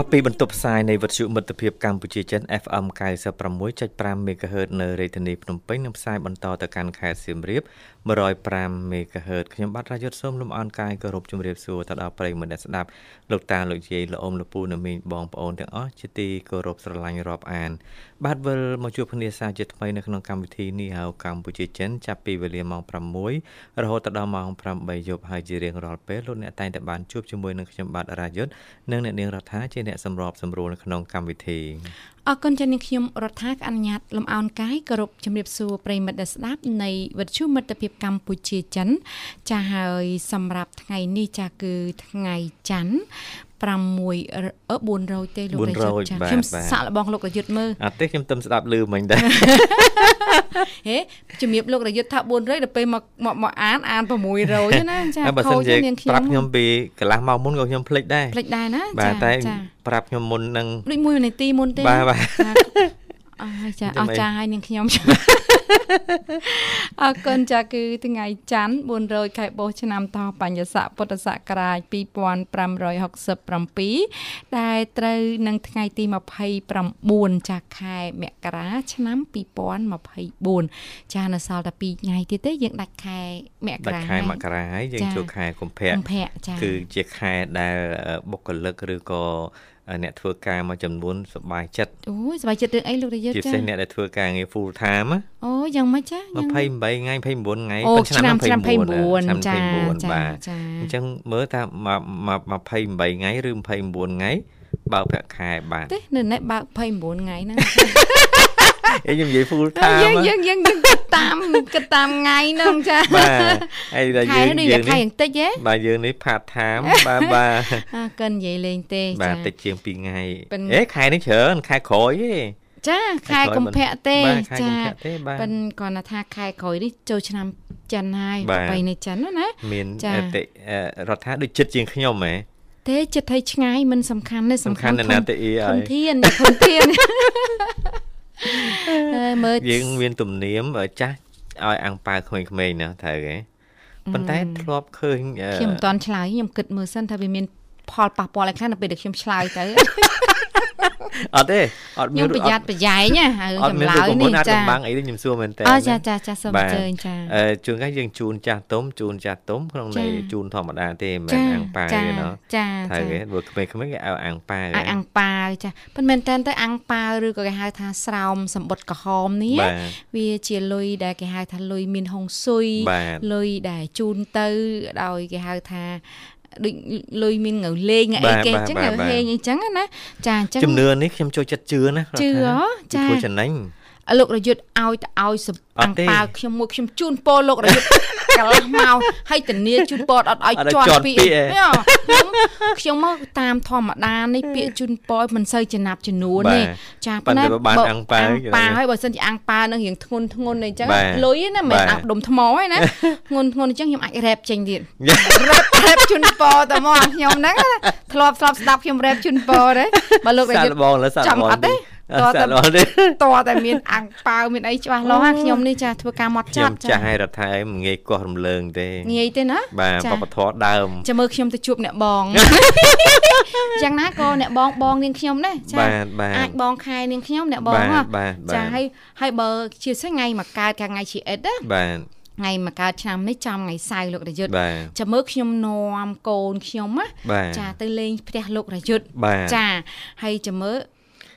បាទពីបន្ទប់ផ្សាយនៃវិទ្យុមិត្តភាពកម្ពុជាចិន FM 96.5 MHz នៅរាជធានីភ្នំពេញនិងផ្សាយបន្តទៅកាន់ខេត្តសៀមរាប 105 MHz ខ្ញុំបាទរាយុទ្ធសូមលំអរកាយគោរពជម្រាបសួរទៅដល់ប្រិយមិត្តអ្នកស្ដាប់លោកតាលោកយាយលោកអ៊ំលោកពូនិងមីងបងប្អូនទាំងអស់ជាទីគោរពស្រឡាញ់រាប់អាន បាទវិលមកជួបគ្នាសាជាថ្មីនៅក្នុងកម្មវិធីនេះហៅកម្ពុជាចិនចាប់ពីវេលាម៉ោង6រហូតដល់ម៉ោង8យប់ហើយជារៀងរាល់ពេលលោកអ្នកតែងតែបានជួបជាមួយនឹងខ្ញុំបាទរាយុទ្ធនិងអ្នកនាងរដ្ឋាជាអ្នកសម្របសម្រួលនៅក្នុងកម្មវិធីអរគុណចា៎នាងខ្ញុំរដ្ឋាអនុញ្ញាតលំអោនកាយគោរពជំរាបសួរប្រិមិត្តដែលស្ដាប់នៃវិទ្យុមិត្តភាពកម្ពុជាចិន ចាហើយសម្រាប់ថ្ងៃនេះចាគឺថ្ងៃច័ន្ទ 6 400ទេលោករាជចាខ្ញុំសាក់លបងលោករយុទ្ធមើលអត់ទេខ្ញុំទៅស្ដាប់លឺមិញដែរហេជំរាបលោករយុទ្ធថា400ដល់ពេលមកមកមកអានអាន600ណាចាខូចនាងខ្ញុំប្រាប់ខ្ញុំពីកន្លះម៉ោងមុនក៏ខ្ញុំភ្លេចដែរភ្លេចដែរណាចាបាទតែប្រាប់ខ្ញុំមុននឹងដូច1នាទីមុនទេបាទបាទអរចាអរចាឲ្យនាងខ្ញុំ អរគុណចាគឺថ្ងៃច័ន្ទ400ខែបោះឆ្នាំតបញ្ញស័កពុទ្ធសករាជ2567ដែលត្រូវនឹងថ្ងៃទី29ចាខែមករាឆ្នាំ2024ចានៅសល់តែ2ថ្ងៃទៀតទេយើងដាច់ខែមករាដាច់ខែមករាហើយយើងចូលខែកុម្ភៈគឺជាខែដែលបុគ្គលិកឬក៏ អ្នកធ្វើការមួយចំនួនសប្បាយចិត្តអូយសប្បាយចិត្តរឿងអីលោករាជចាជាពិសេសអ្នកដែលធ្វើការងារ full time អូយ៉ាងម៉េចចា28ថ្ងៃ29ថ្ងៃប៉ុន្តែឆ្នាំ29ចាបាទអញ្ចឹងមើលថា28ថ្ងៃឬ29ថ្ងៃបើកប្រាក់ខែបាទទេនៅនេះបើក29ថ្ងៃហ្នឹងអេ ខ្ញុំនិយាយ full time យើងយើងយើងគិតតាមគិតតាមថ្ងៃហ្នឹងចាបាទហើយតែយើងយើងខែបន្តិចហ៎បាទយើងនេះ part time បាទបាទអើកិននិយាយលេងទេចាបាទតិចជាង2ថ្ងៃអេខែនេះច្រើនខែក្រោយទេចាខែកុម្ភៈទេចាប៉ិនគាត់ថាខែក្រោយនេះចូលឆ្នាំចិនហើយប្របីនៃចិនណាមានរដ្ឋាដូចចិត្តជាងខ្ញុំហ៎ទេចិត្តឲ្យឆ្ងាយមិនសំខាន់ទេសំខាន់ណាស់ទៅអីហើយធនធានធនធាន មើលយើងមានទំនៀមចាស់ឲ្យអាំងប៉ាវក្មេងៗណាត្រូវហ៎ប៉ុន្តែធ្លាប់ឃើញខ្ញុំមិនតាន់ឆ្លើយខ្ញុំគិតមើលសិនថាវាមានផលប៉ះពាល់អីខ្លះនៅពេលដែលខ្ញុំឆ្លើយទៅ អត់ទេអត់មានខ្ញុំប្រយ័ត្នប្រយែងណាហើយចម្លើយនេះចាបាំងអីខ្ញុំសួរមែនតើអូចាចាចាសូមអញ្ជើញចាអឺជួនកាលយើងជូនចាស់ទុំជូនចាស់ទុំក្នុងន័យជូនធម្មតាទេមិនមែនអាំងប៉ាទេណោះចាហើយគេព្រោះក្មេងៗគេឲ្យអាំងប៉ាឲ្យអាំងប៉ាចាប៉ុន្តែមែនតើទៅអាំងប៉ាឬក៏គេហៅថាស្រោមសម្បត្តិក្រហមនេះវាជាលុយដែលគេហៅថាលុយមានហុងស៊ុយលុយដែលជូនទៅដោយគេហៅថា ដូចលុយមានងើលេងអីគេអញ្ចឹងងើហេងអីចឹងណាចាអញ្ចឹងជំនឿនេះខ្ញុំចូលចិត្តជឿណាជឿចាធ្វើចំណេញ លោករយុទ្ធឲ្យទៅឲ្យអាំងប៉ាវខ្ញុំមួយខ្ញុំជូនពរលោករយុទ្ធកន្លះមកហើយធានាជូនពរអត់ឲ្យជាប់ពីខ្ញុំខ្ញុំមកតាមធម្មតានេះពាក្យជូនពរមិនសូវចំណាប់ចំនួនទេចាប៉ុន្តែបានអាំងប៉ាវប៉ាហើយបើសិនជាអាំងប៉ានឹងរៀងធ្ងន់ធ្ងន់អីចឹងលុយណាមិនអាំងដុំថ្មទេណាធ្ងន់ធ្ងន់អញ្ចឹងខ្ញុំអាចរ៉េបចេញទៀតរ៉េបរ៉េបជូនពរទៅមកខ្ញុំហ្នឹងធ្លាប់ធ្លាប់ស្ដាប់ខ្ញុំរ៉េបជូនពរទេបើលោករយុទ្ធចាំអត់ទេ តតែតតែមានអាំងប៉ាវមានអីច្បាស់លាស់ណាខ្ញុំនេះចាធ្វើការមកចាត់ចាស់ឲ្យរដ្ឋាភិបាលមិនងាយកោះរំលើងទេងាយទេណាបាទបបធរដើមចាំមើលខ្ញុំទៅជួបអ្នកបងយ៉ាងណាក៏អ្នកបងបងនាងខ្ញុំដែរចាអាចបងខែនាងខ្ញុំអ្នកបងចាហើយហើយបើជាស្ថ្ងៃមកកើតកាថ្ងៃជាអិតណាបាទថ្ងៃមកកើតឆ្នាំនេះចំថ្ងៃសៅរ៍លោករយុទ្ធចាំមើលខ្ញុំនាំកូនខ្ញុំណាចាទៅលេងផ្ទះលោករយុទ្ធចាហើយចាំមើល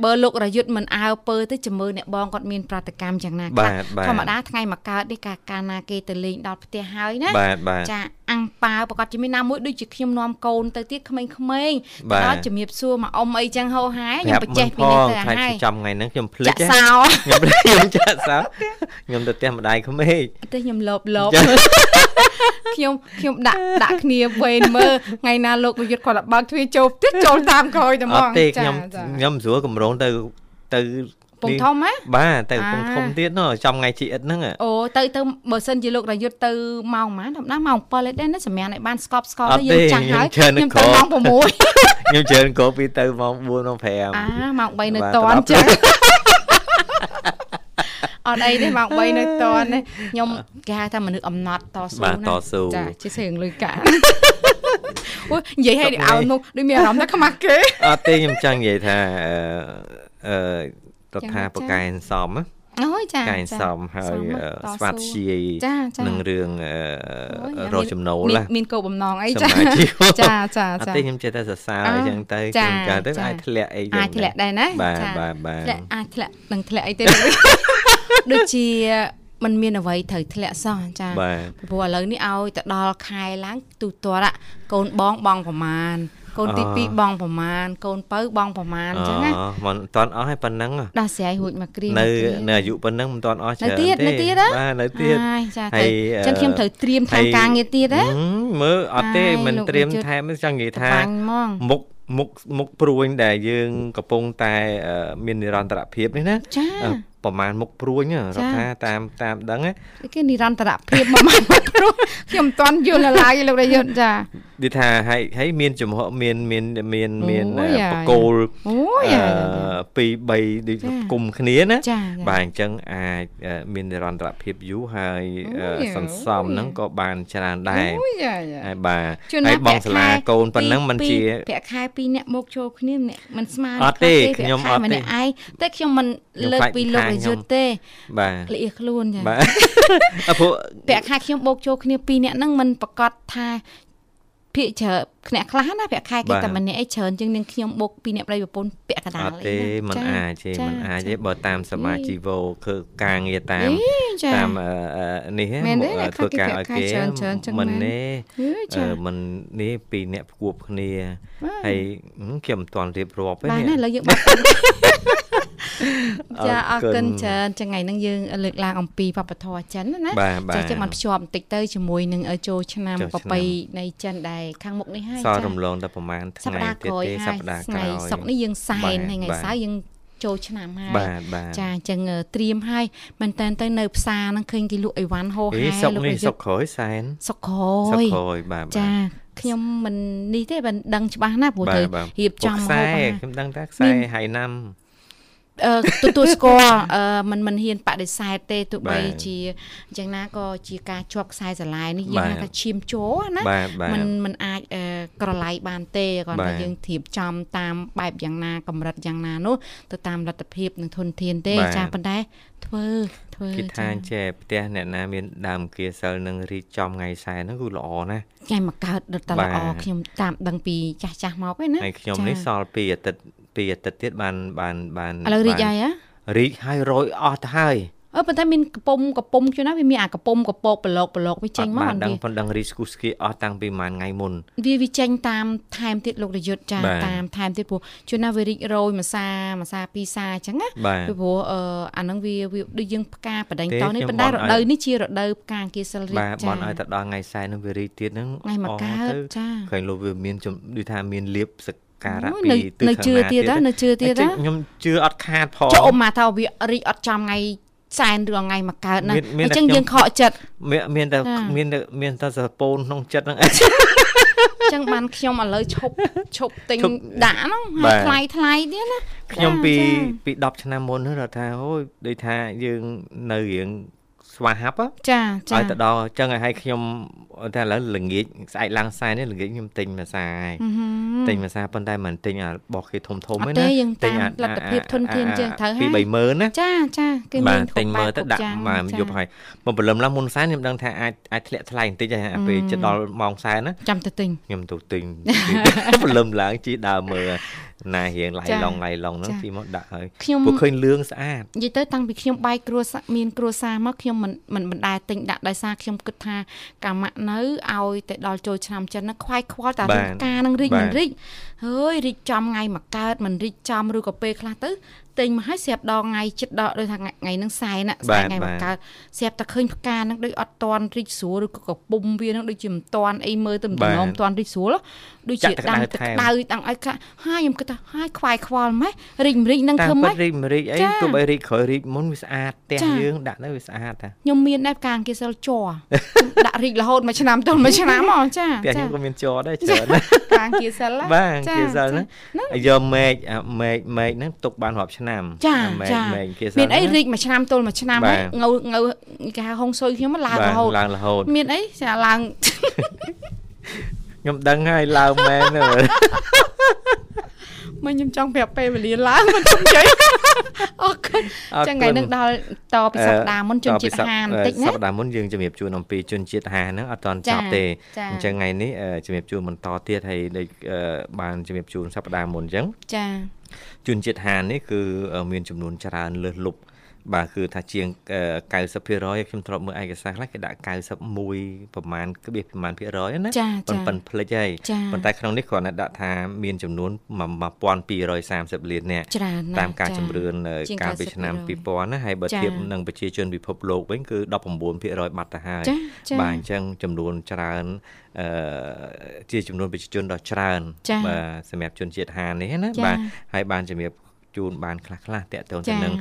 បើលោករយុទ្ធមិនអើពើទៅជំរឿអ្នកបងគាត់មានប្រតិកម្មយ៉ាងណាខ្លះធម្មតាថ្ងៃមកកើតនេះកាកាលណាគេទៅលេងដល់ផ្ទះហើយណាចា អាំងប៉ាវប្រកាសជាមានណាមួយដូចជាខ្ញុំនាំកូនទៅទៀតក្មេងៗដល់ជំរាបសួរមកអ៊ំអីចឹងហោហាខ្ញុំបច្ចេះពីនេះទៅហើយចំថ្ងៃហ្នឹងខ្ញុំភ្លេចចាក់សោខ្ញុំខ្ញុំចាក់សោខ្ញុំទៅផ្ទះម្ដាយក្មេងតែខ្ញុំលបលបខ្ញុំខ្ញុំដាក់ដាក់គ្នាវេនមើលថ្ងៃណាលោកប្រយុទ្ធគាត់បើកទ្វារចូលផ្ទះចូលតាមក្រោយតែហ្មងចាខ្ញុំខ្ញុំស្រួលកម្រងទៅទៅ ពងធំហ៎បាទទៅពងធំទៀតនោះចំថ្ងៃជីអិតហ្នឹងអូទៅទៅបើសិនជាលោករយុទ្ធទៅម៉ោងប៉ុន្មានដល់ម៉ោង7ទេណាសម្រាប់ឲ្យបានស្កប់ស្កល់ទៅយើងចាស់ហើយខ្ញុំទៅម៉ោង6ខ្ញុំច្រើនគោពីទៅម៉ោង4ម៉ោង5អាម៉ោង3នៅតន់ចឹងអត់អីទេម៉ោង3នៅតនខ្ញុំគេហៅថាមនុស្សអំណត់តស៊ូណាចាជាស្រៀងលុយកាអូនិយាយឲ្យឲ្យនោះដូចមានអារម្មណ៍ថាខ្មាស់គេអត់ទេខ្ញុំចង់និយាយថាអឺ រដ្ឋាភិបាលសមណាអូយចាកែសំហើយស្វាត់ជាយនឹងរឿងរកចំណូលណាមានគោលបំណងអីចាចាចាចាអត់ទេខ្ញុំចេះតែសរសើរអីចឹងទៅខ្ញុំកើតទៅអាចធ្លាក់អីចឹងអាចធ្លាក់ដែរណាបាទបាទបាទអាចធ្លាក់នឹងធ្លាក់អីទេដូចជាมันមានអ្វីត្រូវធ្លាក់សោះចាព្រោះឥឡូវនេះឲ្យទៅដល់ខែឡើងទូទាត់កូនបងបងប្រមាណ កូនទី2បងប្រមាណកូនពៅបងប្រមាណអញ្ចឹងណាមិនតាន់អស់ឲ្យប៉ុណ្ណឹងដោះស្រាយរួចមកគ្រានៅនៅអាយុប៉ុណ្ណឹងមិនតាន់អស់ច្រើនទេនៅទៀតបាទនៅទៀតចាអញ្ចឹងខ្ញុំត្រូវត្រៀមថែមការងារទៀតណាមើលអត់ទេមិនត្រៀមថែមចង់និយាយថាមុខមុខមុខព្រួញដែលយើងកំពុងតែមាននិរន្តរភាពនេះណាចា ប្រមាណមុខព្រួញរដ្ឋាតាមតាមដឹងគេនិរន្តរភាពប្រមាណមុខព្រួញខ្ញុំមិនទាន់យល់ឡើយលោករាជយុទ្ធចានិយាយថាហើយហើយមានចំហមានមានមានមានបកគោលអឺពីរ3ដូចគុំគ្នាណាបាទអញ្ចឹងអាចមាននិរន្តរភាពយូរហើយសន្សំហ្នឹងក៏បានច្រើនដែរហើយបាទហើយបងសាលាកូនប៉ុណ្ណឹងមិនជាប្រាក់ខែ2នាក់មកចូលគ្នាម្នាក់មិនស្មើអត់ទេខ្ញុំអត់ទេឯងតែខ្ញុំមិនលើកពីលោកយុទ្ធទេបាទលៀសខ្លួនចាបាទព្រោះប្រាក់ខែខ្ញុំបូកចូលគ្នាពីរនាក់ហ្នឹងមិនប្រកាសថាភាកច្រើនអ្នកខ្លះណាប្រាក់ខែគេតែម្នាក់អីច្រើនជាងនឹងខ្ញុំបុកពីអ្នកប្តីប្រពន្ធពាក់កណ្ដាលអត់ទេมันអាចទេมันអាចទេបើតាមសមាជីវោគឺការងារតាមតាមនេះធ្វើការឲ្យគេមិនទេមិននេះពីអ្នកផ្គួបគ្នាហើយខ្ញុំមិនទាន់រៀបរាប់ទេនេះឥឡូវយើងបាត់ ចាអរគុណច្រើនថ្ងៃហ្នឹងយើងលើកឡើងអំពីវប្បធម៌ចិនណាចាចាំបានភ្ជាប់បន្តិចទៅជាមួយនឹងចូលឆ្នាំប្រពៃនៃចិនដែលខាងមុខនេះហើយចាសរំលងតែប្រហែលថ្ងៃទៀតទេសប្តាហ៍ក្រោយថ្ងៃសុកនេះយើងសែនហើយថ្ងៃសៅរ៍យើងចូលឆ្នាំហើយចាអញ្ចឹងត្រៀមហើយមែនតើទៅនៅផ្សារហ្នឹងឃើញគេលក់អីវ៉ាន់ហោហែលោកសុកនេះសុកក្រោយសែនសុកក្រោយសុកក្រោយបាទចាខ្ញុំមិននេះទេមិនដឹងច្បាស់ណាព្រោះទៅរៀបចំហូបខ្ញុំដឹងតែខ្សែហៃណាំ ទទួលស្គាល់មិនមិនហ៊ានបដិសេធទេទោះបីជាអញ្ចឹងណាក៏ជាការជាប់ខ្សែស្រឡាយនេះយើងហៅថាឈាមជោណាมันมันអាចក្រឡៃបានទេគ្រាន់តែយើងធៀបចំតាមបែបយ៉ាងណាកម្រិតយ៉ាងណានោះទៅតាមលទ្ធភាពនិងធនធានទេចាប៉ុន្តែធ្វើធ្វើគិតថាចេះផ្ទះអ្នកណាមានដើមគៀសិលនឹងរីកចំថ្ងៃសែនហ្នឹងគឺល្អណាស់ថ្ងៃមកកើតរត់តែល្អខ្ញុំតាមដឹងពីចាស់ចាស់មកឯណាហើយខ្ញុំនេះសល់ពីអាទិត្យ ពីអាទិត្យទៀតបានបានបានឥឡូវរីកហើយហ៎រីកហើយរយអស់ទៅហើយអឺប៉ុន្តែមានកំពុំកំពុំជួនណាវាមានអាកំពុំកពកប្រឡោកប្រឡោកវាចេញមកអត់ដឹងប៉ុណ្ណឹងរីស្គូស្គីអស់តាំងពីប្រហែលថ្ងៃមុនវាវាចេញតាមថែមទៀតលោករយុទ្ធចាតាមថែមទៀតព្រោះជួនណាវារីករយមួយសាមួយសាពីរសាអញ្ចឹងណាពីព្រោះអឺអាហ្នឹងវាវាដូចយើងផ្កាបដេញតនេះប៉ុន្តែរដូវនេះជារដូវផ្កាគៀសិលរីកចាបាទបនឲ្យទៅដល់ថ្ងៃសែននឹងវារីកទៀតហ្នឹងថ្ងៃមកកើតចាឃើញលោកវាមានដូចថាមានលៀបសក ការៈពីទិសខាងណានៅជឿទៀតនៅជឿទៀតខ្ញុំជឿអត់ខាតផងចុះអ៊ំមកថាវារីកអត់ចំថ្ងៃសែនរឿងថ្ងៃមកកើតណាអញ្ចឹងយើងខកចិត្តមានតែមានតែមានតែសពូនក្នុងចិត្តហ្នឹងអញ្ចឹងបានខ្ញុំឥឡូវឈប់ឈប់ទិញដាក់ហ្នឹងហើយថ្លៃថ្លៃទៀតណាខ្ញុំពីពី10ឆ្នាំមុនហ្នឹងថាអូយដូចថាយើងនៅរៀង ស្វាហាប់ចាចាឲ្យទៅដល់អញ្ចឹងឲ្យខ្ញុំតែឥឡូវល្ងាចស្អែកឡើងសែននេះល្ងាចខ្ញុំទិញមួយសាហើយទិញមួយសាប៉ុន្តែមិនទិញអារបស់គេធំធំទេណាទិញអាលទ្ធភាពធនធានជាងត្រូវហើយពី30000ណាចាចាគេមានទិញមើលទៅដាក់មកយប់ហើយមកព្រលឹមឡើងមុនសែនខ្ញុំដឹងថាអាចអាចធ្លាក់ថ្លៃបន្តិចហើយពេលជិតដល់ម៉ោងសែនណាចាំទៅទិញខ្ញុំទៅទិញព្រលឹមឡើងជីដើមមើល ណារៀងឡៃឡងឡៃឡងហ្នឹងទីមកដាក់ហើយពួកឃើញលឿងស្អាតនិយាយទៅតាំងពីខ្ញុំបាយគ្រួសារមានគ្រួសារមកខ្ញុំមិនមិនមិនដែលទិញដាក់ដោយសារខ្ញុំគិតថាកាម៉ាក់នៅឲ្យទៅដល់ចូលឆ្នាំចិនហ្នឹងខ្វាយខ្វល់តែរឿងការនឹងរីកមិនរីកហើយរីកចំថ្ងៃមកកើតមិនរីកចំឬក៏ពេលខ្លះទៅ ទិញមកឲ្យស្រាប់ដល់ថ្ងៃចិត្តដល់ដូចថាថ្ងៃហ្នឹងសែនសែនថ្ងៃមកកើតស្រាប់តែឃើញផ្កាហ្នឹងដូចអត់តន់រីកស្រួលឬក៏កពុំវាហ្នឹងដូចជាមិនតន់អីមើលទៅមិនដំណំតន់រីកស្រួលដូចជាដាំទឹកដៅដាំឲ្យកាហើយខ្ញុំគិតថាហើយខ្វាយខ្វល់ម៉េះរីកម្រិចហ្នឹងធ្វើម៉េចរីកម្រិចអីទោះបីរីកក្រោយរីកមុនវាស្អាតផ្ទះយើងដាក់ទៅវាស្អាតតាខ្ញុំមានដែរផ្កាអង្គាសិលជ័រដាក់រីករហូតមួយឆ្នាំទល់មួយឆ្នាំហ្មងចាផ្ទះខ្ញុំក៏មានជ័រដែរច្រើនផ្កាអង្គាសិលបាទអង្គាសិលហ្នឹងយកមែកមែកមែកហ្នឹងទុកបានរាប់ឆ្នាំចាចាមែកគេមានអីរីកមួយឆ្នាំទល់មួយឆ្នាំហើយងៅងៅគេហៅហុងស៊ុយខ្ញុំឡើងរហូតឡើងរហូតមានអីចាឡើងខ្ញុំដឹងហើយឡើងមែនមកខ្ញុំចង់ប្រាប់ពេលវេលាឡើងមិនជុំជ័យអរគុណចឹងថ្ងៃនឹងដល់តពីសប្តាហ៍មុនជនជាតិហាបន្តិចណាសប្តាហ៍មុនយើងជំរាបជូនអំពីជនជាតិហាហ្នឹងអត់ទាន់ចប់ទេអញ្ចឹងថ្ងៃនេះជំរាបជូនបន្តទៀតហើយដូចបានជំរាបជូនសប្តាហ៍មុនអញ្ចឹងចា ជនជាតិហាននេះគឺមានចំនួនច្រើនលើសលប់ បាទគឺថាជាង90%ខ្ញុំធ្លាប់មើលឯកសារខ្លះគេដាក់91ប្រមាណក្បៀសប្រមាណភាគរយណាប៉ុន្តែភ្លេចហើយប៉ុន្តែក្នុងនេះគ្រាន់តែដាក់ថាមានចំនួន1230លាននាក់តាមការជំរឿនកាលពីឆ្នាំ2000ណាហើយបើធៀបនឹងប្រជាជនពិភពលោកវិញគឺ19%បាត់ទៅហើយបាទអញ្ចឹងចំនួនច្រើនអឺជាចំនួនប្រជាជនដ៏ច្រើនបាទសម្រាប់ជនជាតិហាននេះណាបាទហើយបានជំរាប ជូនបានខ្លះខ្លះតកតងទៅនឹង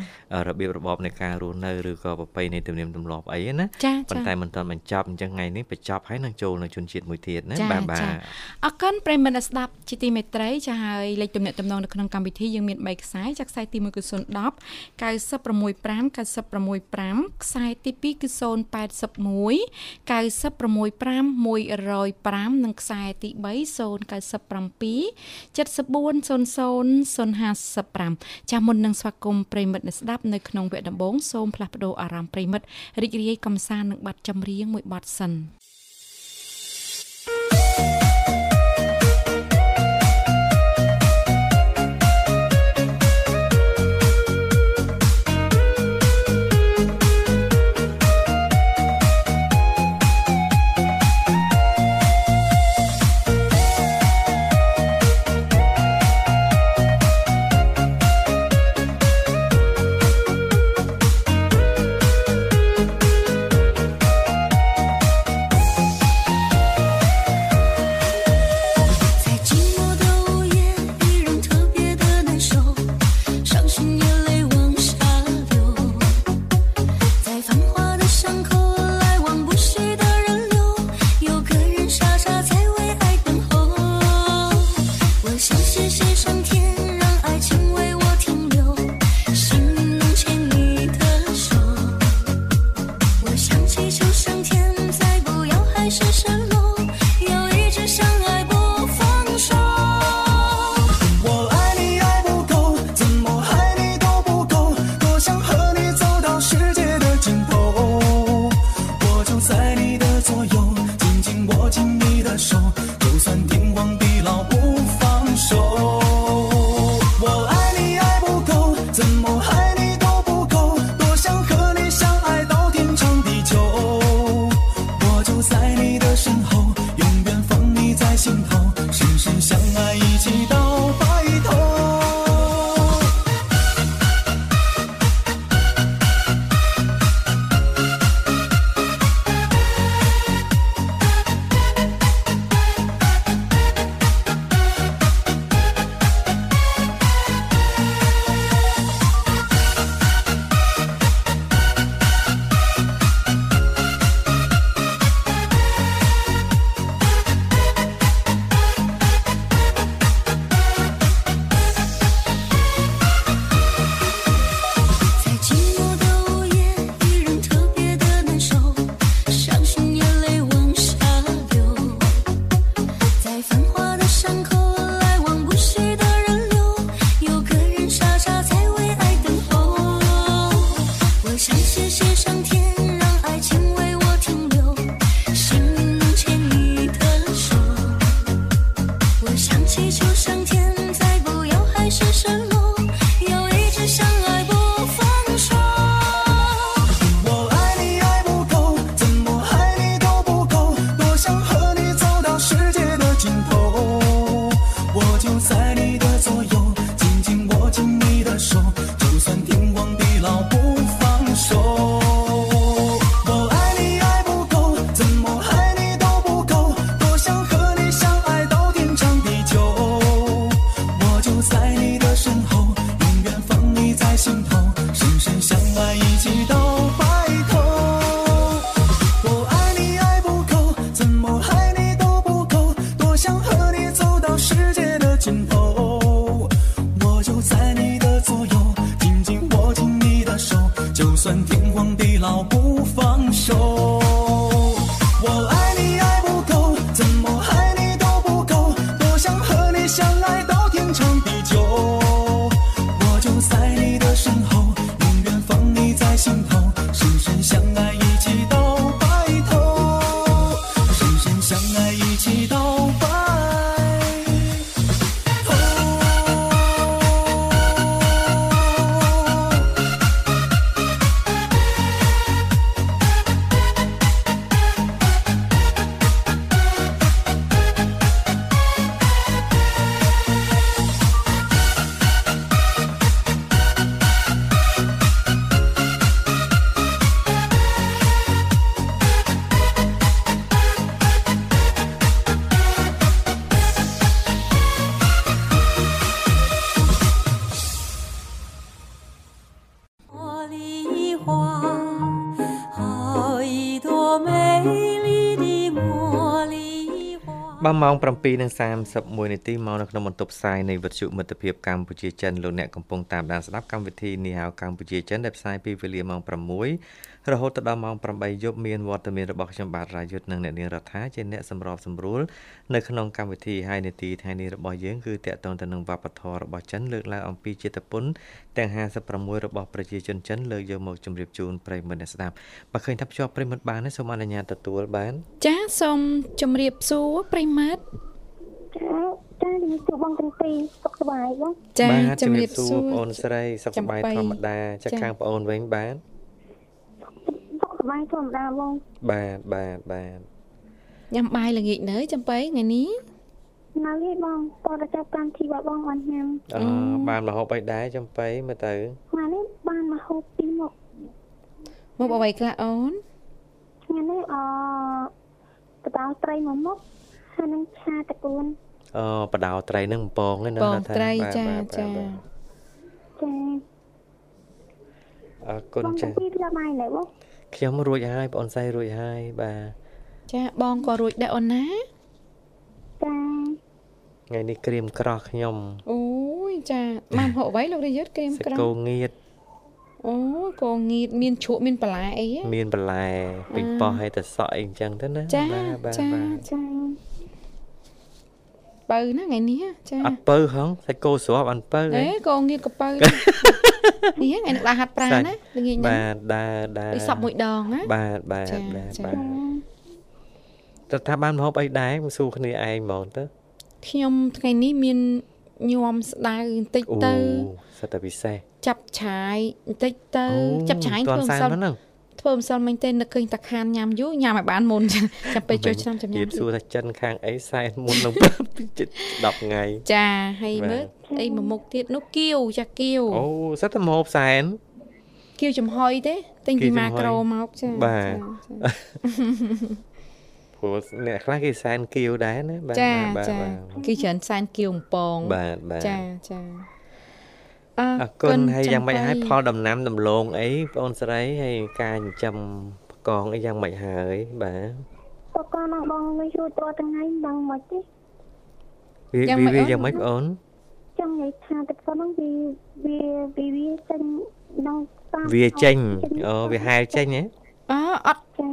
របៀបរបបនៃការរស់នៅឬក៏ប្រពៃណីទំនៀមទម្លាប់អីណាប៉ុន្តែមិនទាន់បញ្ចប់អញ្ចឹងថ្ងៃនេះបញ្ចប់ហើយនឹងចូលនៅជនជាតិមួយទៀតណាបាទបាទអរគុណប្រិមត្តស្ដាប់ជាទីមេត្រីចាហើយលេខទំនាក់ទំនងនៅក្នុងកម្មវិធីយើងមាន3ខ្សែចាខ្សែទី1គឺ010 965 965ខ្សែទី2គឺ081 965 105និងខ្សែទី3 097 7400 055ចាស់មុននឹងស្វាគមន៍ប្រិមិត្តអ្នកស្ដាប់នៅក្នុងវគ្គដំបូងសូមផ្លាស់ប្ដូរអារម្មណ៍ប្រិមិត្តរីករាយកំសាន្តនឹងបទចម្រៀងមួយបទសិន បាទម៉ោង7:31នាទីមកនៅក្នុងបន្ទប់ផ្សាយនៃវិទ្យុមិត្តភាពកម្ពុជាចិនលោកអ្នកកំពុងតាមដានស្ដាប់កម្មវិធីនីហៅកម្ពុជាចិនដែលផ្សាយពីវេលាម៉ោង6រហូតដល់ម៉ោង8យប់មានវត្តមានរបស់ខ្ញុំបាទរាយុទ្ធនិងអ្នកនាងរដ្ឋាជាអ្នកសម្របសម្រួលនៅក្នុងកម្មវិធីហើយនាទីថ្ងៃនេះរបស់យើងគឺតាក់ទងទៅនឹងវប្បធម៌របស់ចិនលើកឡើងអំពីជាតិពុនទាំង56របស់ប្រជាជនចិនលើកយកមកជម្រាបជូនប្រិយមិត្តអ្នកស្ដាប់បើឃើញថាភ្ជាប់ប្រិយមិត្តបានទេសូមអនុញ្ញាតទទួលបាន ចាសូមជម្រាបសួរប្រិមត្តចាចាជំរាបសួរបងទាំងពីរសុខសប្បាយបងចាបាទជម្រាបសួរបងអូនស្រីសុខសប្បាយចំបៃធម្មតាចាចាខាងបងអូនវិញបាទសុខស ប្បាយធម្មតាបងបាទបាទបាទញ៉ាំបាយល្ងាចនៅចំបៃថ្ងៃនេះនៅឯបងតើចាប់តាមទីបាបងបានញ៉ាំអឺបានមហូបអីដែរចំបៃមើលទៅថ្ងៃនេះបានមកហូបពីរមុខមកអ្វីខ្លះអូនថ្ងៃនេះអបតោត្រីមួយមុខហើយនឹងឆាតកួនអូបដោត្រីនឹងបំពងហ្នឹងណាបងថាត្រីបាទចាបាទចាបាទចាអរគុណបងចាទាំងពីរ ලා បាយណែបង ខ្ញុំរួចហើយបងអូនស្រីរួចហើយបាទចាបងក៏រួចដែរអូនណាចាថ្ងៃនេះក្រៀមក្រោះខ្ញុំអូយចាបានហូបអ្វីលោករាយុទ្ធក្រៀមសាក្រច់គោំងៀតអូកងងៀតមានជ្រក់មានបន្លែអីហ៎មានបន្លែពេញប៉ោះហើយទៅសក់អីអញ្ចឹងទៅណាចាបាទបាទចាបាទចា បើណាថ្ងៃនេះចាអត់ពៅហងសាច់គោស្រាប់អត់ពៅអេទេកងងៀតកពៅនេះថ្ងៃនេះដើរហាត់ប្រាណណាល្ងាចហ្នឹងបាទដើរដើរដូចសពមួយដងណាបាទបាទចាបាទចាបាទតើថាបានមហូបអីដែរមកសួរគ្នាឯងហ្មងទៅខ្ញុំថ្ងៃនេះមានញោមស្ដៅបន្តិចអូទៅសិតតែពិសេសចាប់ឆាយបន្តិចទៅអូចាប់ឆាយទាធ្វើន់ម្សែនសិលហ្នឹង ធ្វើម្សិលមិញទេនឹកឃើញតាខានញ៉ាំយូរញ៉ាំឲ្យបានមុនចាំពេលចូលឆ្នាំចាំញ៉ានិយាំយសួរថាចិនខាងអីសែនមុននឹងជិត10ថ្ងៃចាហើយបាទមើលអីមួយមុខទៀតនោះគៀវចាគៀវអូសិតតែមហូបសែនគៀវចំហុយទេទិញគៀពីវចំហុយម៉ាក្រូមកចាបាទចាព្រោះអ្នកខ្លះគេសែនគៀវដែរណាបាទចាបាទចាបាទគេច្រើនសែនគៀវអំពងបាទបាទចាចា អអរគុណហើយយ៉ាងម៉េចចាំហើយបីផលដំណាំដំឡូងអីបងអូនស្រីហើយការចិញ្ចឹមផ្គងអីយ៉ាងម៉េចហើយបាទតើកូនមកបងមិនជួយតថ្ងៃដឹងមិនទេវាយ៉ាងវាម៉េចវាអូនយ៉ាងម៉េចបងអូនចង់និយាយថាទឹកសុនហ្នឹងវាវាវាវាចេញដល់តាមវាចេញអូវាហែលចេញហ៎អអត់ចា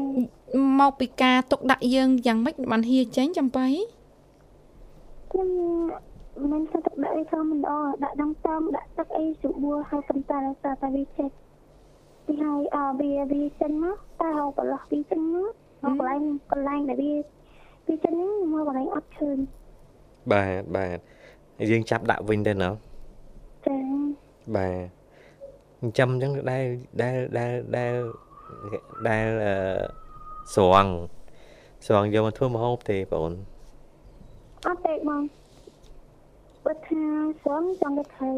មកពីការទុកដាក់យើងយ៉ាងម៉េចបានហៀចេញចំបៃខ្ញុំ មិនស្ទឹកដាក់អីធម្មតាដាក់ដងតាមដាក់ទឹកអីស្រួលហើយប៉ុន្តែតែតែវាចេញពីហើយអវាវាចេញមកតែហៅប្រឡោះវាចេញមកមកកន្លែងកន្លែងដែលវាវាចេញហ្នឹងមកកន្លែងអត់ឃើញបាទបាទយើងចាប់ដាក់វិញទៅណោះចាបាទចិញ្ចឹមអញ្ចឹងដែលដែលដែលដែលដែលអឺស្រង់ស្រង់យកមកធ្វើម្ហូបទេបងអូនអត់ទេបង បើថាស្រងចង់ទៅថៃ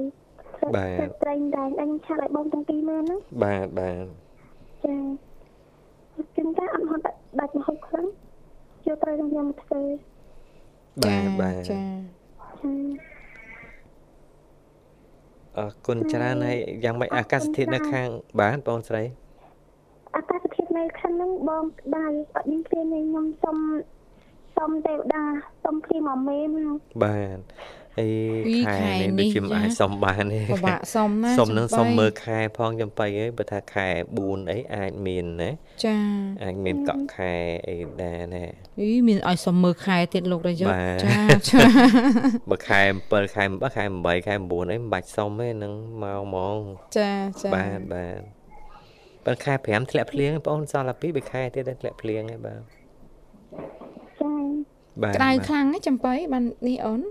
បាទត្រែងដែរអញឆាក់ឲ្យបងទាំងពីរមើលណាបាទបាទចាចឹងតែអត់ហត់ដាច់មហូបខ្លាំងយកត្រូវនឹងយកមកធ្វើបាទបាទចាចាអរគុណច្រើនហើយយ៉ាងម៉េចអាកាសធាតុនៅខាង បាទបងអូនស្រីអាកាសធាតុនៅខាងហ្នឹងបងបាយអត់មានព្រានទេខ្ញុំសុំសុំទេវតាសុំព្រានមកមេមកបាទ អីខែនេះដូចជាមិនអាចសុំបានទេពិបាកសុំណាសុំនឹងសុំមើលខែផងចំបៃអីបើថាខែ4អីអាចមានណាចាអាចមានកក់ខែអីដែរណាអីមានឲ្យសុំមើលខែទៀតលោករយុទ្ធចាចាបើខែ7ខែ8ខែ8ខែ9អីមិនបាច់សុំទេនឹងមកហ្មងចាចាបាទបាទបើខែ5ធ្លាក់ភ្លៀងបងអូនសល់តែ2 3ខែទៀតធ្លាក់ភ្លៀងហើយបាទចាបាទក្តៅខ្លាំងណាស់ចំបៃបាននេះអូន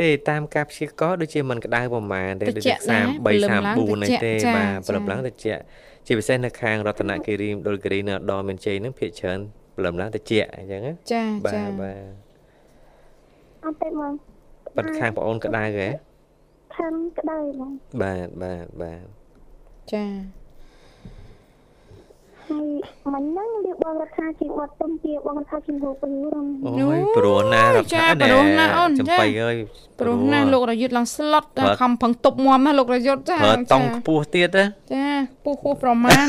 ទេតាមការព្យាករដូចជាមិនក្តៅប្រមាណទេដូច33 34នេះទេបាទព្រលឹមឡើងតិចជាពិសេសនៅខាងរតនគិរីមដុលគិរីនៅដរមានជ័យនឹងភាគច្រើនព្រលឹមឡើងតិចអញ្ចឹងណាចាចាបាទបាទអត់ទេហ្មងបាត់ខាងបងអូនក្តៅហ៎ខាងក្តៅហ្មងបាទបាទបាទចា ហើយមិនហ្នឹងវាបងរដ្ឋាជាវត្តទុំជាបងរដ្ឋាជាហូបព្រោះអូយព្រោះណារដ្ឋាព្រោះណាអូនចំបៃអើយព្រោះណាលោករយុទ្ធឡើងស្លុតខំប្រឹងទប់មមណាលោករយុទ្ធចាប្រើតង់ខ្ពស់ទៀតណាចាពោះពោះប្រមាណ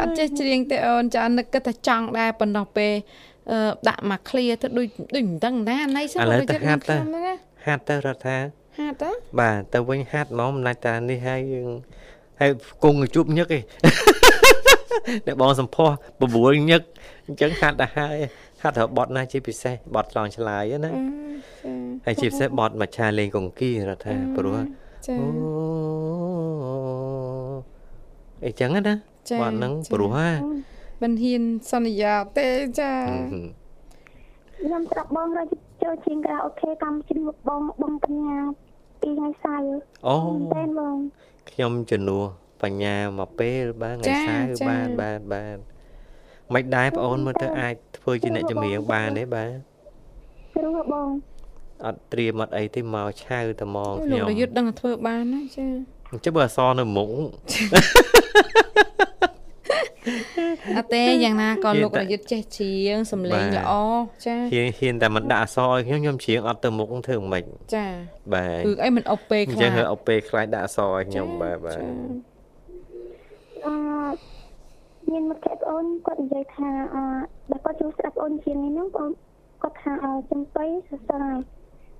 អត់ចេះច្រៀងទេអូនចានឹកគិតថាចង់ដែរប៉ុណ្ណោះពេលដាក់មកឃ្លាទៅដូចដូចមិនដឹងណាណៃសិនលោកយុទ្ធហាត់ទៅហាត់ទៅរដ្ឋាហាត់ទៅបាទទៅវិញហាត់ហ្មងមិនណាច់តានេះហើយយើង ហើយគង់ជួបញឹកឯងអ្នកបងសំផស្សបបួលញឹកអញ្ចឹងហាត់ទៅហើយហាត់របត់ណាជាពិសេសបត់ឆ្លងឆ្លើយណាហើយជាពិសេសបត់មច្ឆាលេងកង្គីរដ្ឋាព្រោះអូអីចឹងណាបត់ហ្នឹងព្រោះហ่าមិនហ៊ានសន្យាទេចាខ្ញុំត្រាប់បងរកចូលជាងក្រៅអូខេកម្មជិះបងបងបញ្ញាពីថ្ងៃសៅរ៍អូតែបង ខ្ញុំជំនួសបញ្ញាមកពេលបាទថ្ងៃសៅរ៍បានបានបានមិនដែរបងអូនមើលទៅអាចធ្វើជាអ្នកចម្រៀងបានទេបាទព្រោះបងអត់ត្រៀមអត់អីទេមកឆៅតែមកខ្ញុំលោកយុទ្ធដឹងធ្វើបានណាចាអញ្ចឹងបើអសនៅមុខ អត់ទេយ៉ាងណាក៏លោករយុទ្ធចេះច្រៀងសំឡេងល្អចាហ៊ានហ៊ានតែមិនដាក់អសឲ្យខ្ញុំខ្ញុំច្រៀងអត់ទៅមុខធ្វើមិនចាបាទគឺអីមិនអុបពេខ្លាចអញ្ចឹងអុបពេខ្លាចដាក់អសឲ្យខ្ញុំបាទបាទអឺមានមកគេបងគាត់និយាយថាអឺដល់គាត់ជួយស្ដាប់អូនជាងនេះហ្នឹងបងគាត់ថាអឺចំបៃសរសើរ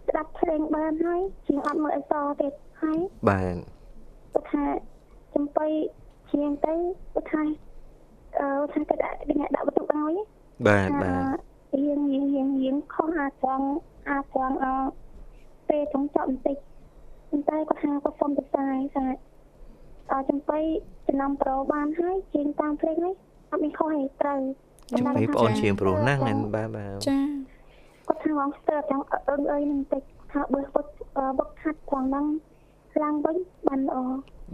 ស្ដាប់ភ្លេងបានហើយជាងអត់មើលអសទៀតហើយបាទគាត់ថាចំបៃជាងទៅគាត់ថាអឺ ថាគេដាក់អ្នកដាក់បន្ទុកឲ្យបាទបាទរៀងរៀងរៀងរៀងខុសអាចត្រង់អាចត្រង់អពេលចង់ចប់បន្តិចប៉ុន្តែគាត់ថាគាត់សុំទៅផ្សាយថាអចំបៃចំណាំប្រូបានហើយជាងតាមភ្លេងនេះអត់មានខុសទេត្រូវចំបៃបងអូនជាងប្រុសណាស់ហ្នឹងបាទបាទចាគាត់ថាងស្ទើរចង់អឺអើយនឹងតិចថាបើគាត់បុកខាត់ត្រង់ហ្នឹងឡើងវិញបានល្អ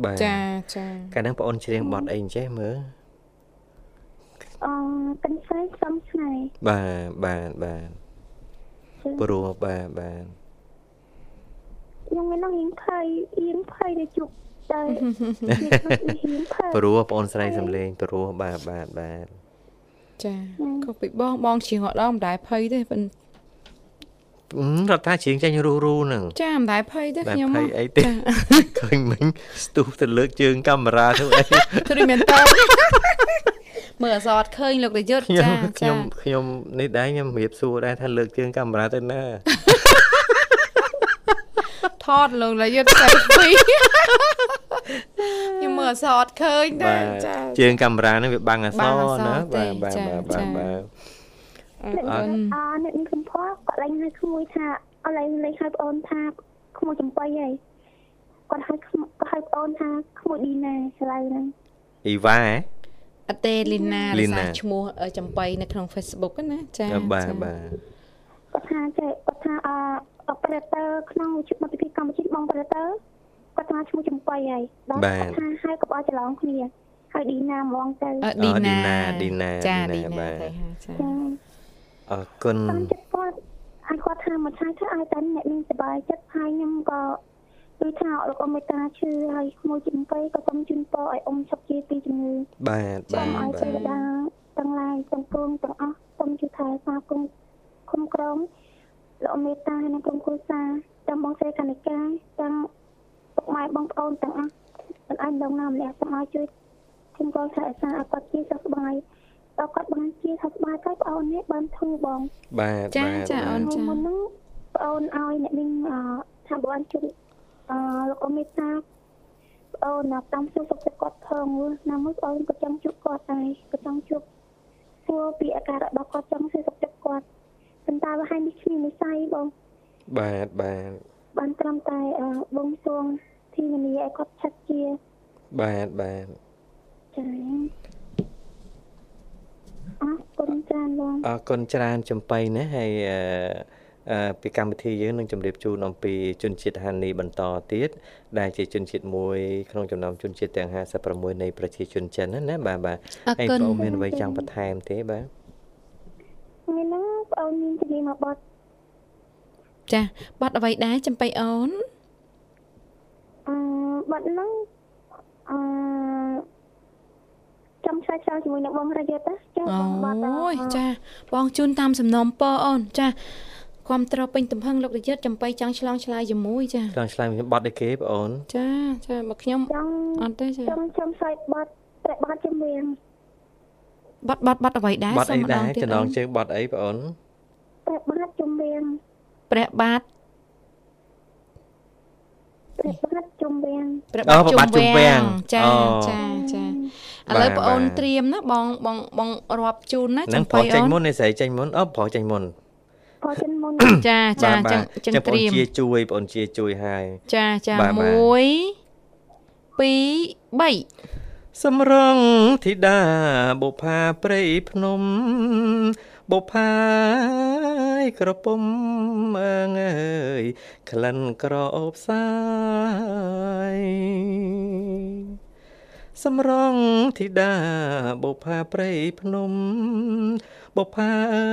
បាទចាចាកាលហ្នឹងបងអូនច្រៀងបទអីចេះមើល អឺកញ្ឆែសំឆ្នៃបាទបាទបាទព្រោះបាទបាទខ្ញុំមាននឹងរៀងភ័យរៀងភ័យទៅជប់ទៅព្រោះបងស្រីសំលេងព្រោះបាទបាទបាទចាក៏ពីបងបងជាងអត់ដល់មិនដែរភ័យទេប៉ុន្តែរដ្ឋថាជ្រៀងចាញ់រੂរੂហ្នឹងចាមិនដែរភ័យទេខ្ញុំភ័យអីទេឃើញមិញស្ទុះទៅលើកជើងកាមេរ៉ាធ្វើអីទ្រីមែនតើ មើលអសតឃើញលោករយុទ្ធចាខ្ញុំខ្ញុំនេះដែរខ្ញុំរៀបសួរដែរថាលើកជើងកាមេរ៉ាទៅណាថតលោករយុទ្ធ selfie ខ្ញុំមើលអសតឃើញដែរចាជើងកាមេរ៉ាហ្នឹងវាបាំងអសណាបាទបាទបាទបាទអឺអ្នកនេះខ្ញុំផោះគាត់ឡើងឲ្យក្មួយថាអត់ឡើងលេខឲ្យប្អូនថាក្មួយចំបៃហើយគាត់ឲ្យគាត់ឲ្យប្អូនថាក្មួយឌីណាឆ្លៅហ្នឹងអ៊ីវ៉ាហ៎ អតេលីណារសាឈ្មោះចំបៃនៅក្នុង Facebook ណាចាបាទបាទគាត់ថាចេះគាត់ថាអ operator ក្នុងវិទ្យុមិត្តភាពកម្ពុជាបង operator គាត់ថាឈ្មោះចំបៃហើយដល់គាត់ថាហើយកុំឲ្យច្រឡំគ្នាហើយឌីណាហ្មងទៅឌីណាឌីណាចាឌីណាទៅហាចាអរគុណតាមចិត្តគាត់ហើយគាត់ថាមួយឆាយថាឲ្យតែអ្នកមានសុបាយចិត្តហើយខ្ញុំក៏ ដូចថាលោកអ៊ំមេតាឈឺហើយក្មួយជំពេក៏សូមជូនពរឲ្យអ៊ំឈប់ជាពីជំងឺបាទបាទឲ្យទេវតាទាំងឡាយទាំងពួងទាំងអស់សូមជួយថែសាគុំគុំក្រមលោកអ៊ំមេតានិងក្រុមគ្រួសារទាំងបងស្រីកនិកាទាំងពុកម៉ែបងប្អូនទាំងអស់មិនអាចដងណាម្នាក់សូមឲ្យជួយខ្ញុំក៏ថែសារឲ្យគាត់ជាសុខស្បាយដល់គាត់បានជាថាស្បាយទៅប្អូននេះបានធូរបងបាទចាចាអូនចាមុនហ្នឹងប្អូនឲ្យអ្នកនាងថាបានជួយ អឺលោកអមេតាប្អូនណាតាមសួរសុខចិត្តគាត់ផងណាមួយប្អូនក៏ចង់ជួបគាត់ដែរក៏ចង់ជួបសួរពីអាការៈរបស់គាត់ចង់សួរសុខចិត្តគាត់ប៉ុន្តែវាហើយនេះគ្មាននិស័យបងបាទបាទបានត្រឹមតែបងសួងធីមនីឲ្យគាត់ឆាត់ជាបាទបាទចាអរគុណច្រើនបងអរគុណច្រើនចំបៃណាហើយអឺ ពីកម្មវិធីយើងនឹងជម្រាបជូនអំពីជនជាតិហានីបន្តទៀតដែលជាជនជាតិមួយក្នុងចំណោមជនជាតិទាំង56នៃប្រជាជនចិនណាបាទបាទហើយបងមានអ្វីចង់បន្ថែមទេបាទថ្ងៃហ្នឹងបងមានជំនាញមកបត់ចាបត់អ្វីដែរចំបៃអូនអឺបត់ហ្នឹងអឺចាំឆ្លើយឆ្លើយជាមួយនឹងបងរយុទ្ធចាបងអូយចាបងជូនតាមសំណុំពរអូនចា គ្រប់ត្រពេញទំហឹងលោករយុទ្ធចំបៃចង់ឆ្លងឆ្លើយជាមួយចាឆ្លងឆ្លើយបត់អីគេបងអូនចាចាមកខ្ញុំអត់ទេចាចាំចាំឆ្លើយបត់តែបត់ជំនាញបត់បត់បត់អ្វីដែរបត់អីដែរចំណងជើងបត់អីបងអូនព្រះបាទជំនាញព្រះបាទព្រះបាទជំវាំងព្រះបាទជំវាំងចាចាចាឥឡូវបងអូនត្រៀមណាបងបងបងរាប់ជូនណាចំបៃអូននឹងប្រុសចេញមុននេះស្រីចេញមុនអូប្រុសចេញមុន ប្រុសចេញមុនចាចាចឹងចឹងត្រៀមជាជួយបងអូនជាជួយហើយចាចា1 2 3សំរងធីតាបុផាព្រៃភ្នំបុផាយក្រពុំអើងអើយក្លិនក្រអូបសាយសំរងធីតាបុផាព្រៃភ្នំ បុផាអើ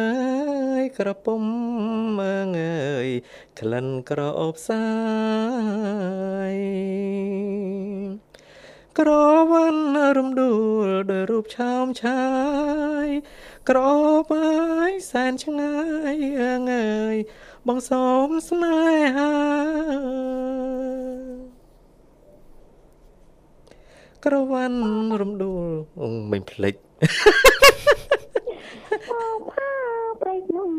យក្រពុំអើងអើយក្លិនក្រអូបសាយក្រវ៉ាន់រំដួលដោយរូបឆោមឆាយក្របាយសែនឆ្ងាយអើងអើយបងសូមស្នេហាក្រវ៉ាន់រំដួលមិនភ្លេច អូផាប្រៃនំ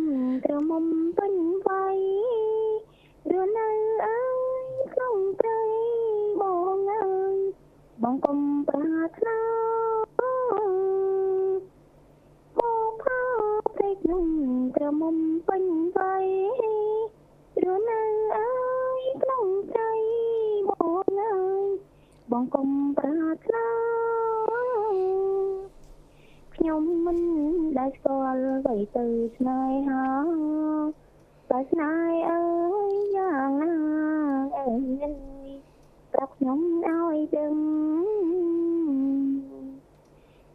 ក្រមុំពេញវាយរឿនៅអើយក្នុងព្រៃបងអើយបងកុំប្រាថ្នានំក្រមុំពេញវ័យរនៅអើយក្នុងใจបងអើយបងកុំប្រាថ្នា ខ្ញុំមិនដែលស្គាល់អ្វីទៅស្នេហាតែស្នេហ៍អើយយ៉ាងណាអើយប្រាប់ខ្ញុំឲ្យដឹង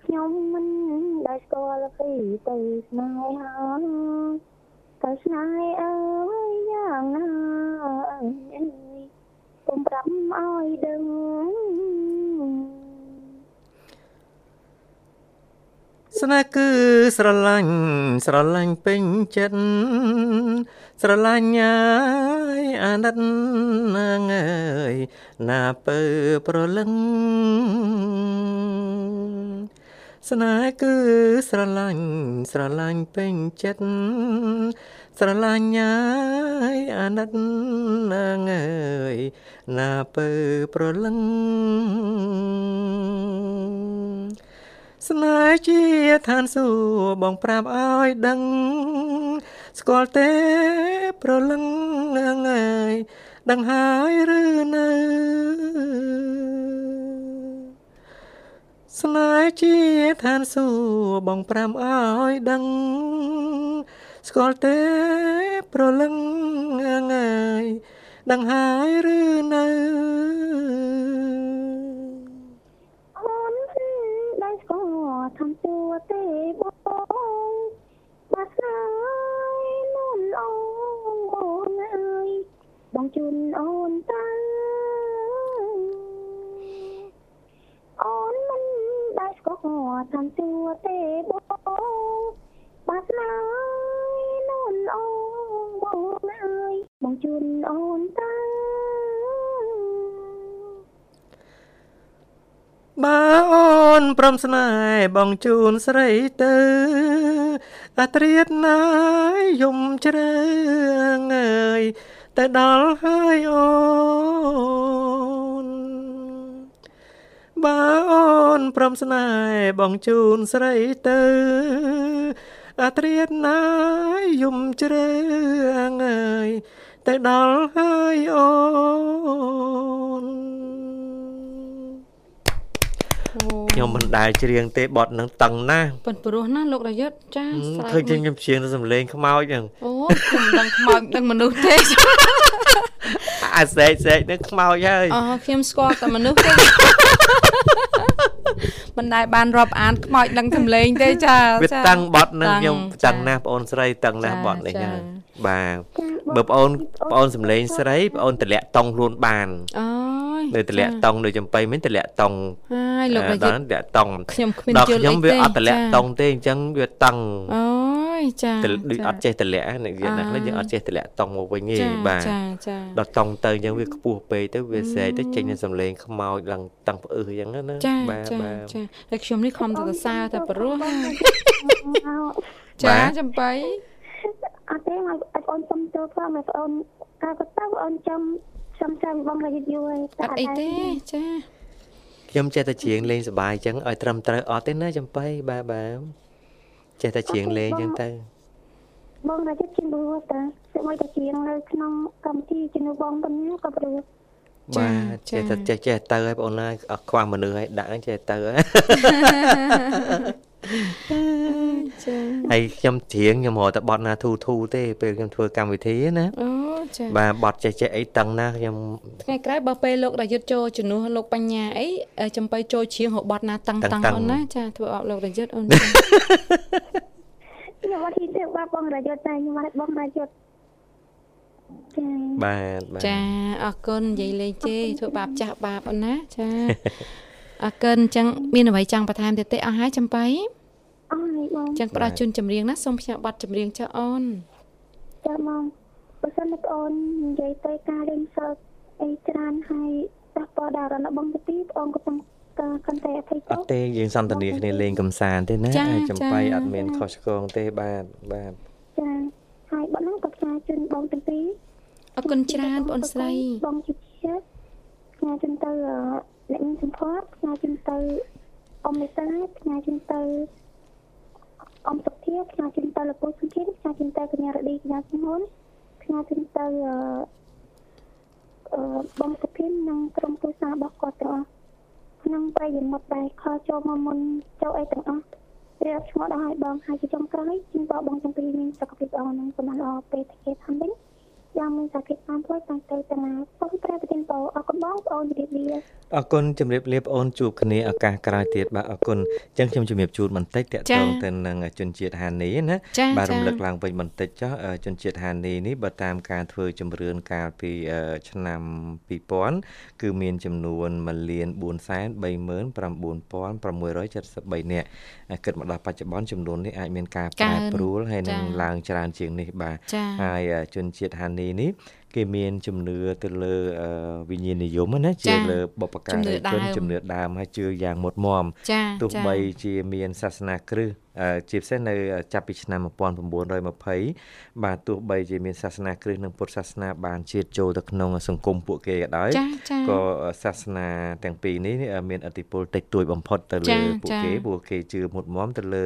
ខ្ញុំមិនដែលស្គាល់ពីទៅស្នេហាទៅស្នេហ៍អើយយ៉ាងណាអើយកុំប្រាប់ឲ្យដឹង ស្នេហ៍គឺស្រឡាញ់ស្រឡាញ់ពេញចិត្តស្រឡាញ់ញ៉ាយអាណិតណាងើយណាពើប្រលឹងស្នេហ៍គឺស្រឡាញ់ស្រឡាញ់ពេញចិត្តស្រឡាញ់ញ៉ាយអាណិតណាងើយណាពើប្រលឹង ស្នេហ៍ជាឋានសួគ៌បងប្រាប់ឲ្យដឹង ស្គាល់ទេប្រលឹងងើយដឹងហើយឬនៅស្នេហ៍ជាឋានសួគ៌បងប្រាំឲ្យដឹងស្គាល់ទេប្រលឹងងើយដឹងហើយឬនៅអូនដែលស្គាល់ឋានសួគ៌ទេបងបាត់ហើយនួនអូនបងអើយបងជូនអូនទៅអូនមិនដែលស្គាល់តាមទួទេបងបាត់ឡើយនូនអូនបងអើយបងជូនអូនទៅ បើអូនព្រមស្នេហ៍បងជូនស្រីទៅអាត្រៀតណាយយំជ្រៅងើយទៅដល់ហើយអូនបើអូនព្រមស្នេហ៍បងជូនស្រីទៅអាត្រៀតណាយយំជ្រៅងើយទៅដល់ហើយអូន ខ្ញុំមិនដែលច្រៀងទេបត់នឹងតឹងណាស់ប៉ុនព្រោះណាលោករយុទ្ធចាស្រែកឃើញខ្ញុំច្រៀងទៅសំឡេងខ្មោចហ្នឹងអូខ្ញុំមិនដឹងខ្មោចដឹងមនុស្សទេអាស្រែកស្រែកនឹងខ្មោចហើយអូខ្ញុំស្គាល់តែមនុស្សទេ មិនដែលបានរាប់អានខ្មោចដឹងសំឡេងទេចាវាតឹងបត់នឹងខ្ញុំតឹងណាស់បងអូនស្រីតឹងណាស់បត់នេះហើយបាទបើបងអូនបងអូនសំឡេងស្រីបងអូនតម្លាក់តង់ខ្លួនបានអូនៅតម្លាក់តង់នៅចំបៃមិនតម្លាក់តង់ហើយលោករាជតម្លាក់តង់ខ្ញុំគ្មានយល់អីទេខ្ញុំវាអត់តម្លាក់តង់ទេអញ្ចឹងវាតង់អូយចាដូចអត់ចេះតម្លាក់និយាយណាស់យើងអត់ចេះតម្លាក់តង់មកវិញទេបាទចាចាដល់តង់ទៅអញ្ចឹងវាខ្ពស់ពេកទៅវាស្រែកទៅចេញនូវសំឡេងខ្មោចឡើងតាំងផ្អឺអញ្ចឹងណាបាទបាទចាតែខ្ញុំនេះខំទៅសរសើរតែព្រោះចាចំបៃអត់ទេមកអូនសុំចូលផងមកអូនកាលក៏ទៅអូនចាំខ្ញុំចាំបងរយយូរហើយអត់អីទេចាខ្ញុំចេះតែច្រៀងលេងសប្បាយអញ្ចឹងឲ្យត្រឹមត្រូវអត់ទេណាចំបៃបាទបាទចេះតែច្រៀងលេងអញ្ចឹងទៅបងរយជាព្រោះតាស្មួយតែច្រៀងនៅក្នុងកម្មវិធីជំនួសបងប៉ុណ្ណាក៏ព្រោះ បាទចេះតែចេះចេះទៅហើយបងអូនហើយអត់ខ្វះមនុស្សហើយដាក់ចេះទៅហើយចាហើយខ្ញុំច្រៀងខ្ញុំរកតែបត់ណាធូធូទេពេលខ្ញុំធ្វើកម្មវិធីណាអូចាបាទបត់ចេះចេះអីតឹងណាខ្ញុំថ្ងៃក្រោយបើពេលលោករាយុទ្ធចូលជំនួសលោកបញ្ញាអីចំបៃចូលច្រៀងរបត់ណាតឹងតឹងអូនណាចាធ្វើអបលោករាយុទ្ធអូនខ្ញុំអត់ហ៊ានទេបាទបងរាយុទ្ធតែខ្ញុំអត់បងរាយុទ្ធចា បាទចាអរគុណនិយាយលេងទេធ្វើបាបចាស់បាបអូនណាចាអរគុណអញ្ចឹងមានអ្វីចង់បន្ថែមទៀតទេអស់ហើយចំបៃអស់ហើយបងអញ្ចឹងផ្ដល់ជូនចម្រៀងណាសូមផ្សាយប័ណ្ណចម្រៀងចុះអូនចាបងបើសិនបងអូននិយាយទៅការរៀនសូត្រអីច្រើនហើយប៉ះពាល់ដល់អារម្មណ៍បងទៅទីបងក៏កំពុងតែអភ័យទោសអត់ទេយើងសន្ទនាគ្នាលេងកំសាន្តទេណាហើយចំបៃអត់មានខុសឆ្គងទេបាទបាទចាហើយបងនឹងក៏ផ្សាយជូនបងទាំងពីរ អរគុណច្រើនបងស្រីបងជាជាផ្សាយជូនទៅអ្នកមានសម្ផស្សផ្សាយជូនទៅអ៊ំមេតាផ្សាយជូនទៅអ៊ំសុធាផ្សាយជូនទៅលោកពូសុធាផ្សាយជូនទៅកញ្ញារឌីកញ្ញាសំហ៊ុនផ្សាយជូនទៅអឺបងសុភិននិងក្រុមគ្រួសាររបស់គាត់ទាំងអស់ក្នុងប្រិយមិត្តដែលខលចូលមកមុនចូលអីទាំងអស់រៀបឈ្មោះដល់ឲ្យបងហើយជាចុងក្រោយជូនបងបងទាំងពីរមានសុខភាពល្អនិងសុខល្អពេលថ្ងៃខាងវិញ យ៉ាងមានសាគិតតាមផ្លូវតាំងទៅតាណាសូមប្រែប្រទានពរអរគុណបងប្អូនជម្រាបលា អរគុណជម្រាបលាបងអូនជួបគ្នាឱកាសក្រោយទៀតបាទអរគុណអញ្ចឹងខ្ញុំជម្រាបជូនបន្តិចតកតងទៅនឹងជនជាតិហានីណាបាទរំលឹកឡើងវិញបន្តិចចុះជនជាតិហានីនេះបើតាមការធ្វើជំរឿនកាលពីឆ្នាំ2000គឺមានចំនួន1លាន439,673នាក់គិតមកដល់បច្ចុប្បន្នចំនួននេះអាចមានការប្រែប្រួលហើយនឹងឡើងច្រើនជាងនេះបាទហើយជនជាតិហានីនេះ គេមានជំនឿទៅលើវិញ្ញាណនិយមណាជាលើបបការីជនជំនឿដើមហើយជឿយ៉ាងមុតមមទោះបីជាមានសាសនាគ្រឹះជាពិសេសនៅចាប់ពីឆ្នាំ1920បាទទោះបីជាមានសាសនាគ្រិស្តនិងពុទ្ធសាសនាបានជាតិចូលទៅក្នុងសង្គមពួកគេក៏ដោយក៏សាសនាទាំងពីរនេះមានឥទ្ធិពលតិចតួចបំផុតទៅលើពួកគេពួកគេជឿមុតមមទៅលើ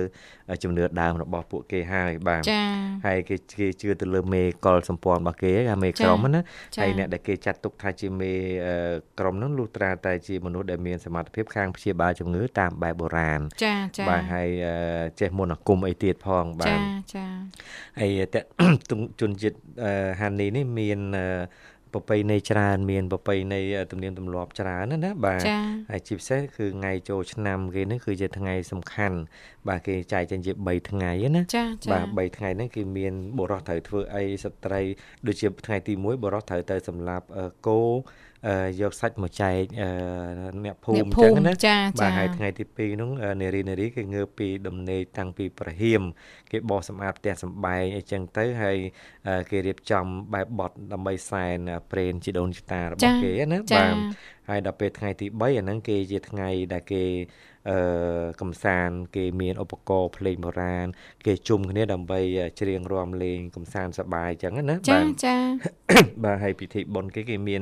ជំនឿដើមរបស់ពួកគេហើយបាទហើយគេគេជឿទៅលើមេកលសម្ព័ន្ធរបស់គេអាមេក្រុមណាហើយអ្នកដែលគេចាត់ទុកថាជាមេក្រុមនោះលុះត្រាតែជាមនុស្សដែលមានសមត្ថភាពខាងព្យាបាលជំងឺតាមបែបបុរាណចាចាបាទហើយចេះមន្តអាគមអីទៀតផងបាទចាចាហើយតជនជាតិហានីនេះមានប្រពៃណីច្រើនមានប្រពៃណីទំនៀមទម្លាប់ច្រើនណាបាទហើយជាពិសេសគឺថ្ងៃចូលឆ្នាំគេនេះគឺជាថ្ងៃសំខាន់បាទគេចែកចេញជា3ថ្ងៃណាបាទ3ថ្ងៃហ្នឹងគេមានបុរសត្រូវធ្វើអីស្ត្រីដូចជាថ្ងៃទី1បុរសត្រូវទៅសម្លាប់គោ យកសាច់មកចែកអ្នកភូមិអញ្ចឹងណាបាទហើយថ្ងៃទី2នោះនារីនារីគេងើបពីដំណេកតាំងពីប្រហៀមគេបោះសម្អាតផ្ទះសម្បែងអីចឹងទៅហើយគេរៀបចំបែបបត់ដើម្បីសែនព្រេនជីដូនជីតារបស់គេណាបាទហើយដល់ពេលថ្ងៃទី3អាហ្នឹងគេជាថ្ងៃដែលគេអឺកំសាន្តគេមានឧបករណ៍ភ្លេងបុរាណគេជុំគ្នាដើម្បីច្រៀងរាំលេងកំសាន្តសប្បាយអញ្ចឹងណាបាទចាចាបាទហើយពិធីបុណ្យគេគេមាន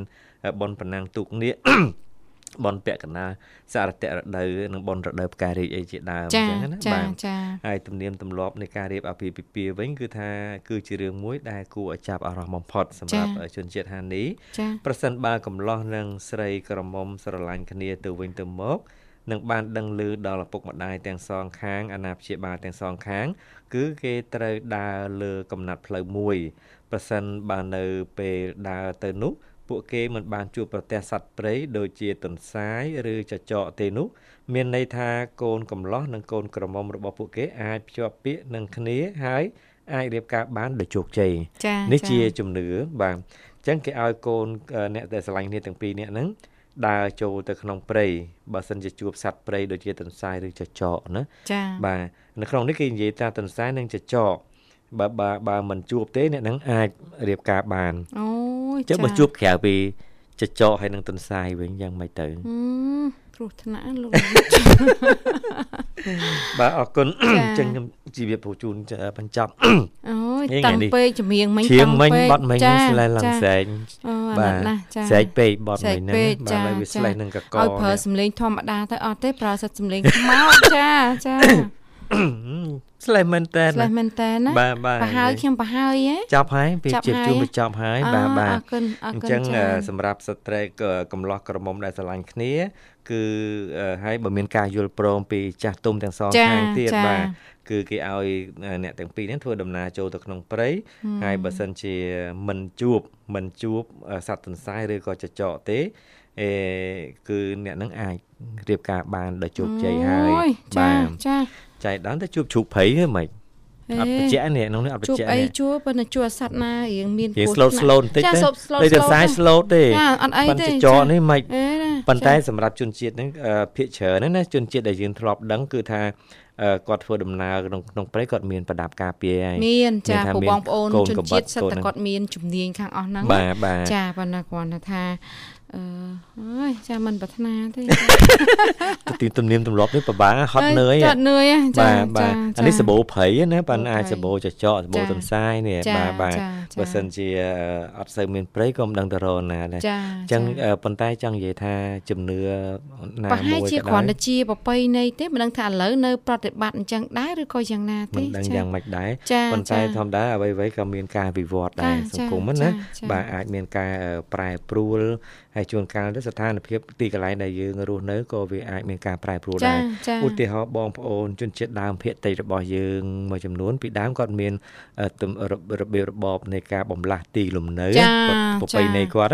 បុណ្យប្រណាំងទូកនេះបនពកណាសារតរដូវនិងបនរដូវផ្ការីកអីជាដើមអញ្ចឹងណាបាទចាហើយទំនៀមទម្លាប់នៃការរៀបអាពាហ៍ពិពាហ៍វិញគឺថាគឺជារឿងមួយដែលគួរឲ្យចាប់អារម្មណ៍បំផុតសម្រាប់ជនជាតិហានីប្រសិនបើកំឡោះនឹងស្រីក្រមុំស្រឡាញ់គ្នាទៅវិញទៅមកនឹងបានដឹងឮដល់ឪពុកម្ដាយទាំងសងខាងអាណាព្យាបាលទាំងសងខាង គឺគេត្រូវដើរលើកំណាត់ផ្លូវមួយប្រសិនបើនៅពេលដើរទៅនោះ ពួកគេមិនបានជួបប្រទះសត្វព្រៃដូចជាទន្សាយឬចចកទេនោះ មានន័យថាកូនកំឡោះនិងកូនក្រមុំរបស់ពួកគេអាចភ្ជាប់ពាក្យនឹងគ្នាហើយអាចរៀបការបានដោយជោគជ័យនេះជាជំនឿបាទអញ្ចឹងគេឲ្យកូនអ្នកដែលស្រឡាញ់គ្នាទាំងពីរនាក់ហ្នឹងដើរចូលទៅក្នុងព្រៃបើសិនជាជួបសត្វព្រៃដូចជាទន្សាយឬចចកណាចា៎បាទនៅក្នុងនេះគេនិយាយថាទន្សាយនិងចចក បើបើបើមិនជួបទេអ្នកនឹងអាចរៀបការបានអូយចាបើជួបក្រៅពីចចកហើយនឹងទន្សាយវិញយ៉ាងម៉េចទៅគ្រោះថ្នាក់លោកបាទអរគុណអញ្ចឹងខ្ញុំជីវិតពូជូនបញ្ចប់អូយតាំងពេកចម្រៀងមិញតាំងពេកបត់មិញស្លែឡើងសែងបាទសែងពេកបត់មិញហ្នឹងបាទហើយវាស្លែងនឹងកកឲ្យប្រើសំឡេងធម្មតាទៅអត់ទេប្រើសិតសំឡេងខ្មោចចាចា ស្លេះមែនតើស្លេះមែនតើណាបាទបាទប្រហើយខ្ញុំប្រហើយហ៎ចប់ហើយពេលជិបជួបបញ្ចប់ហើយបាទបាទអរគុណអរគុណអញ្ចឹងសម្រាប់ស្ត្រីកំឡោះក្រមុំដែលស្រឡាញ់គ្នាគឺហើយបើមានការយល់ព្រមពីចាស់ទុំទាំងសងខាងទៀតបាទគឺគេឲ្យអ្នកទាំងពីរនេះធ្វើដំណើរចូលទៅក្នុងព្រៃហើយបើសិនជាមិនជួបមិនជួបសត្វទន្សាយឬក៏ចចកទេអេគឺអ្នកនឹងអាចរៀបការបានដោយជោគជ័យហើយបាទចា ចៃដល់ទៅជួបជ្រូកព្រៃហ៎មិនអត់បច្ចៈនេះក្នុងនេះអត់បច្ចៈនេះជួបអីជួបប៉ុន្តែជួបសត្វណារៀងមានពោះ slow slow បន្តិចទេតែតែសាយ slow ទេអត់អីទេចរនេះមិនប៉ុន្តែសម្រាប់ជនជាតិហ្នឹងភាកច្រើនណាជនជាតិដែលយើងធ្លាប់ដឹងគឺថាគាត់ធ្វើដំណើរក្នុងក្នុងព្រៃគាត់មានប្រដាប់ការពារហើយមានចាពូបងប្អូនជនជាតិសិតតែគាត់មានជំនាញខាងអស់ហ្នឹងចាប៉ុន្តែគាត់ថា អឺអើយចាមិនប្រាថ្នាទេទីទំនៀមទម្លាប់នេះពិបាកហត់នឿយហត់នឿយចាបាទអានេះសបោព្រៃណាប៉ាន់អាចសបោចចកសបោទន្សាយនេះបាទបាទបើសិនជាអត់សូវមានព្រៃក៏មិនដឹងទៅរកណាដែរអញ្ចឹងប៉ុន្តែចង់និយាយថាជំនឿណាមួយក៏ដែរប្រហែលជាគ្រាន់តែជាប្របីនៃទេមិនដឹងថាឥឡូវនៅប្រតិបត្តិអញ្ចឹងដែរឬក៏យ៉ាងណាទេមិនដឹងយ៉ាងម៉េចដែរប៉ុន្តែធម្មតាអ្វីៗក៏មានការវិវត្តដែរសង្គមណាបាទអាចមានការប្រែប្រួលហើយជួនកាលទៅស្ថានភាពទីកន្លែងដែលយើងរស់នៅក៏វាអាចមានការប្រែប្រួលដែរឧទាហរណ៍បងប្អូនជនជាតិដើមភាគតិចរបស់យើងមួយចំនួនពីដើមគាត់មានរបៀបរបបនៃការបំលាស់ទីលំនៅប្រពៃណីគាត់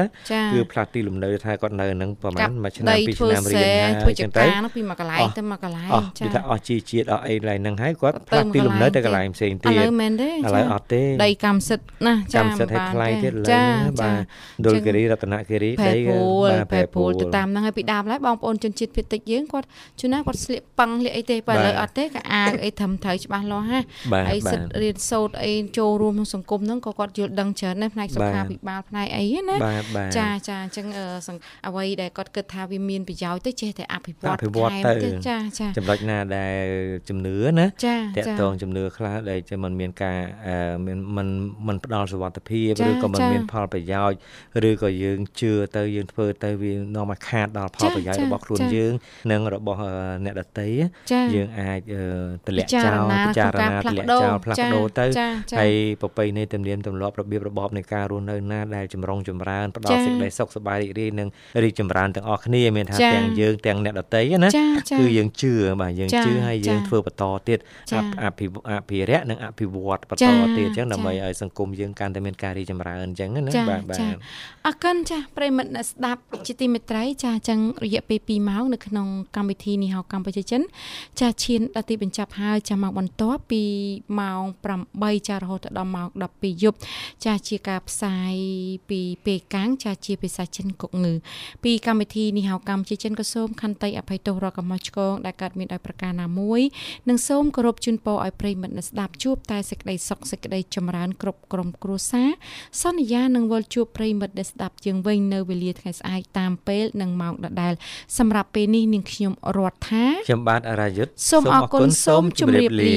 គឺផ្លាស់ទីលំនៅថាគាត់នៅនឹងប្រហែលមួយឆ្នាំពីរឆ្នាំរៀនហើយអញ្ចឹងទៅពីមួយកន្លែងទៅមួយកន្លែងចា៎គឺថាអស់ជីជាតិអស់អីកន្លែងហ្នឹងហើយគាត់ផ្លាស់ទីលំនៅទៅកន្លែងផ្សេងទៀតឥឡូវមែនទេឥឡូវអត់ទេដីកម្មសិទ្ធណាចា៎កម្មសិទ្ធឲ្យថ្លៃទៀតឥឡូវហ្នឹងបាទដុលគិរីរតនគិរីដីបាទប្រែប្រួលទៅតាមហ្នឹងហើយពីដើមឡើយបងប្អូនជនជាតិភាគតិចយើងគាត់ជួនណាគាត់ស្លៀកប៉ឹងលាកអីទេបើឥឡូវអត់ទេក៏អាវអីត្រឹមត្រូវច្បាស់លាស់ហាហើយសិទ្ធរៀនសូត្រអីចូលរួមក្នុងសង្គមហ្នឹងក៏គាត់យល់ដឹងច្រើនដែរផ្នែកសុខាភិបាលផ្នែកអីណាចាចាអញ្ចឹងអ្វីដែលគាត់គិតថាវាមានប្រយោជន៍ទៅចេះតែអភិវឌ្ឍអភិវឌ្ឍទៅចាចាចំណុចណាដែលជំនឿណាតកតងជំនឿខ្លះដែលจะមិនមានការមានមិនមិនផ្ដល់សុវត្ថិភាពឬក៏មិនមានផលប្រយោជន៍ឬក៏យើងជឿទៅយើងធ្វើទៅវានាំឲ្យខាតដល់ផលប្រយោជន៍របស់ខ្លួនយើង និងរបស់អ្នកដទៃយើងអាចទម្លាក់ចោលពិចារណាទម្លាក់ចោលផ្លាស់ប្ដូរទៅហើយប្រពៃណីទំនៀមទម្លាប់របៀបរបបនៃការរស់នៅណាដែលចម្រុងចម្រើនផ្ដល់សេចក្តីសុខសប្បាយរីករាយនិងរីកចម្រើនទាំងអស់គ្នាមានថាទាំងយើងទាំងអ្នកដទៃណាគឺយើងជឿបាទយើងជឿហើយយើងធ្វើបន្តទៀតអភិអភិរក្សនិងអភិវឌ្ឍបន្តទៀតអញ្ចឹងដើម្បីឲ្យសង្គមយើងកាន់តែមានការរីកចម្រើនអញ្ចឹងណាបាទបាទអរគុណចាស់ប្រិមិត្តអ្នកស្ដាប់ជាទីមេត្រីចាអញ្ចឹងរយៈពេល2ម៉ោងនៅក្នុងកម្មវិធីនេះហៅកម្ពុជាចិនចាឈានដល់ទីបញ្ចប់ហើយចាមកបន្ទាប់ពីម៉ោង8ចារហូតដល់ម៉ោង12យប់ចាជាការផ្សាយពីពេលកាំងចាជាភាសាចិនកុកងឺពីកម្មវិធីនេះហៅកម្ពុជាចិនក៏សូមខន្តីអភ័យទោសរកកំហុសឆ្គងដែលកើតមានដោយប្រការណាមួយនិងសូមគោរពជូនពរឲ្យប្រិយមិត្តអ្នកស្ដាប់ជួបតែសេចក្តីសុខសេចក្តីចម្រើនគ្រប់ក្រុមគ្រួសារសន្យានឹងវិលជួបប្រិយមិត្តអ្នកស្ដាប់ជាងវិញនៅវេលាថ្ងៃស្អែកតាមពេលនិងម៉ោងដដែលសម្រាប់ពេលនេះនាងខ្ញុំរដ្ឋាខ្ញុំបាទអរាយុទ្ធសូមអរគុណសូមជម្រាបលា